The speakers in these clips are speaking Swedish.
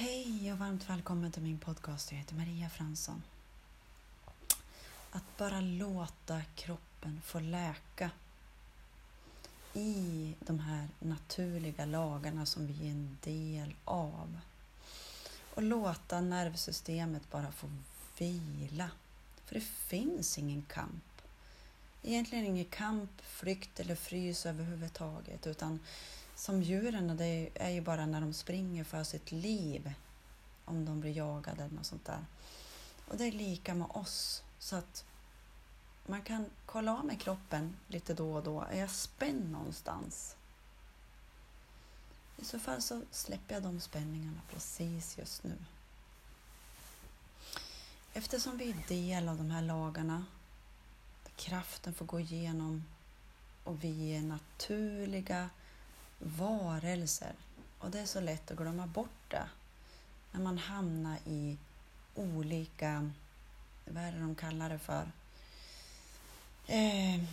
Hej och varmt välkommen till min podcast. Jag heter Maria Fransson. Att bara låta kroppen få läka i de här naturliga lagarna som vi är en del av. Och låta nervsystemet bara få vila. För det finns ingen kamp. Egentligen ingen kamp, flykt eller frys överhuvudtaget utan som djuren, det är ju bara när de springer för sitt liv. Om de blir jagade eller något sånt där. Och det är lika med oss. Så att man kan kolla av med kroppen lite då och då. Är jag spänd någonstans? I så fall så släpper jag de spänningarna precis just nu. Eftersom vi är del av de här lagarna, kraften får gå igenom och vi är naturliga varelser. Och det är så lätt att glömma bort det när man hamnar i olika, vad är det de kallar det för? Eh,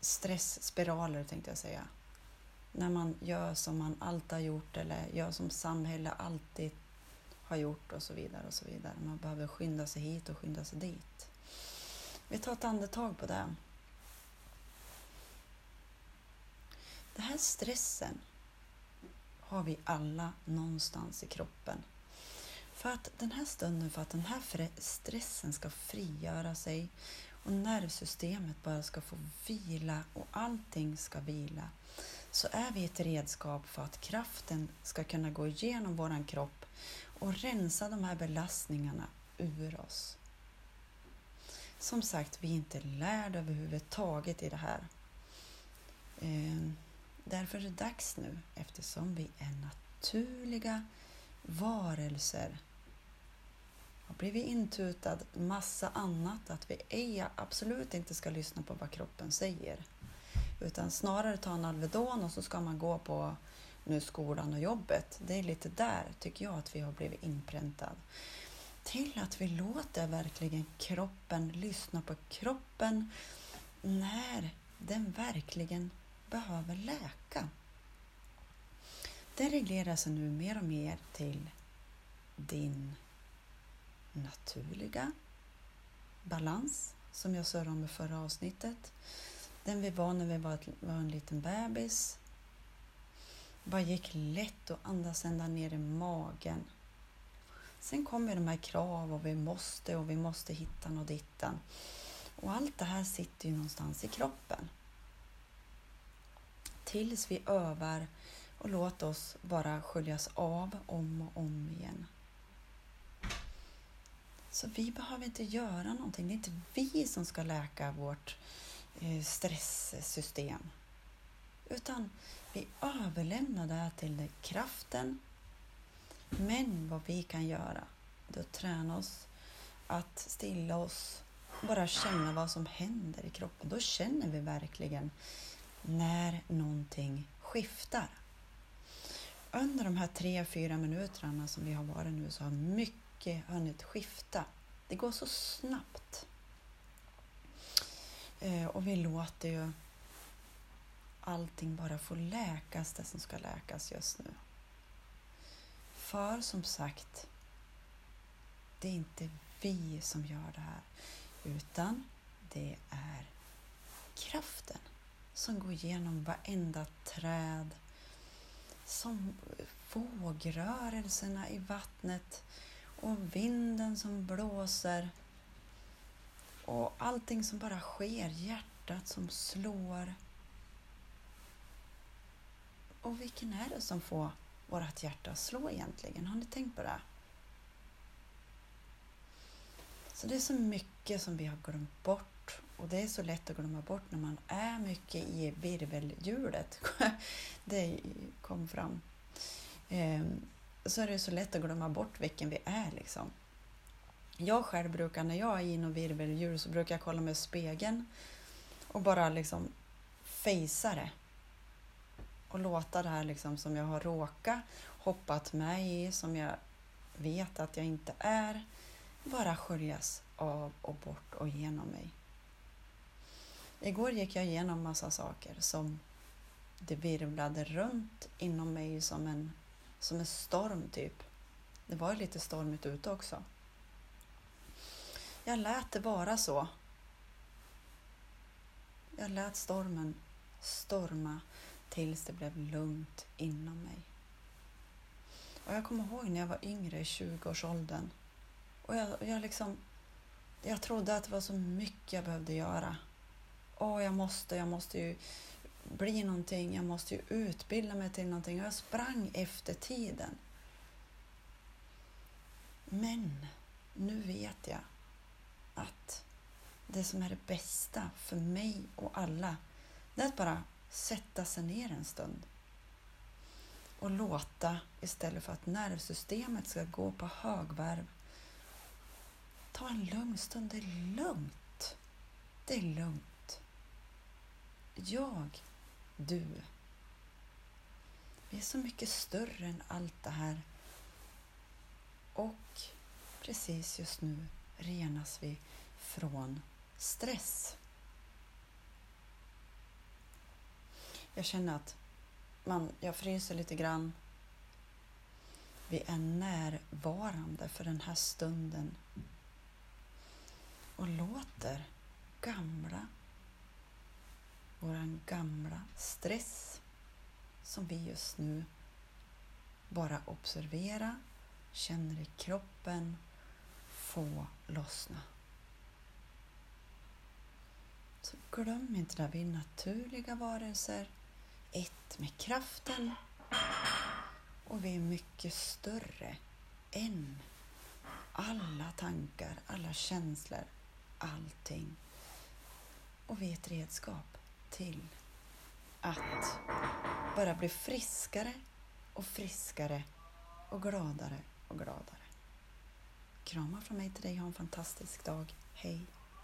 stressspiraler tänkte jag säga. När man gör som man alltid har gjort eller gör som samhället alltid har gjort och så vidare och så vidare. Man behöver skynda sig hit och skynda sig dit. Vi tar ett andetag på det. Den här stressen har vi alla någonstans i kroppen. För att den här stunden, för att den här stressen ska frigöra sig och nervsystemet bara ska få vila och allting ska vila så är vi ett redskap för att kraften ska kunna gå igenom våran kropp och rensa de här belastningarna ur oss. Som sagt, vi är inte lärda överhuvudtaget i det här. Ehm, Därför är det dags nu, eftersom vi är naturliga varelser har blivit intutad massa annat, att vi ej, absolut inte ska lyssna på vad kroppen säger. Utan snarare ta en Alvedon och så ska man gå på nu skolan och jobbet. Det är lite där, tycker jag, att vi har blivit inpräntad. Till att vi låter verkligen kroppen lyssna på kroppen när den verkligen behöver läka. Det reglerar sig nu mer och mer till din naturliga balans som jag sa om i förra avsnittet. Den vi var när vi var, var en liten bebis. Bara gick lätt att andas ända ner i magen. Sen kommer de här krav och vi måste och vi måste hitta och dittan. Och allt det här sitter ju någonstans i kroppen tills vi övar och låt oss bara sköljas av om och om igen. Så vi behöver inte göra någonting. Det är inte vi som ska läka vårt eh, stresssystem. Utan vi överlämnar det här till kraften. Men vad vi kan göra, det är att träna oss att stilla oss, bara känna vad som händer i kroppen. Då känner vi verkligen när någonting skiftar. Under de här tre, fyra minuterna som vi har varit nu så har mycket hunnit skifta. Det går så snabbt. Eh, och vi låter ju allting bara få läkas, det som ska läkas just nu. För som sagt, det är inte vi som gör det här, utan det är kraften som går igenom varenda träd, som vågrörelserna i vattnet och vinden som blåser och allting som bara sker, hjärtat som slår. Och vilken är det som får vårt hjärta att slå egentligen? Har ni tänkt på det? Så det är så mycket som vi har glömt bort och det är så lätt att glömma bort när man är mycket i virvelhjulet. det kom fram. Ehm, så är det så lätt att glömma bort vilken vi är. Liksom. Jag själv brukar, när jag är i något virvelhjul, så brukar jag kolla mig i spegeln och bara liksom fejsa det. Och låta det här liksom som jag har råkat hoppat med i, som jag vet att jag inte är, bara sköljas av och bort och genom mig. Igår gick jag igenom massa saker som det virvlade runt inom mig som en som en storm typ. Det var lite stormigt ute också. Jag lät det vara så. Jag lät stormen storma tills det blev lugnt inom mig. Och jag kommer ihåg när jag var yngre, i 20-årsåldern. Och jag, jag, liksom, jag trodde att det var så mycket jag behövde göra. Åh, jag måste, jag måste ju bli någonting, jag måste ju utbilda mig till någonting. Och jag sprang efter tiden. Men nu vet jag att det som är det bästa för mig och alla, det är att bara sätta sig ner en stund och låta istället för att nervsystemet ska gå på högvarv. Ta en lugn stund. Det är lugnt. Det är lugnt. Jag, du. Vi är så mycket större än allt det här. Och precis just nu renas vi från stress. Jag känner att man, jag fryser lite grann. Vi är närvarande för den här stunden och låter gamla, våran gamla stress som vi just nu bara observerar, känner i kroppen, få lossna. Så glöm inte att vi är naturliga varelser ett med kraften och vi är mycket större än alla tankar, alla känslor, allting. Och vi är ett redskap till att bara bli friskare och friskare och gladare och gladare. Kramar från mig till dig. Ha en fantastisk dag. Hej!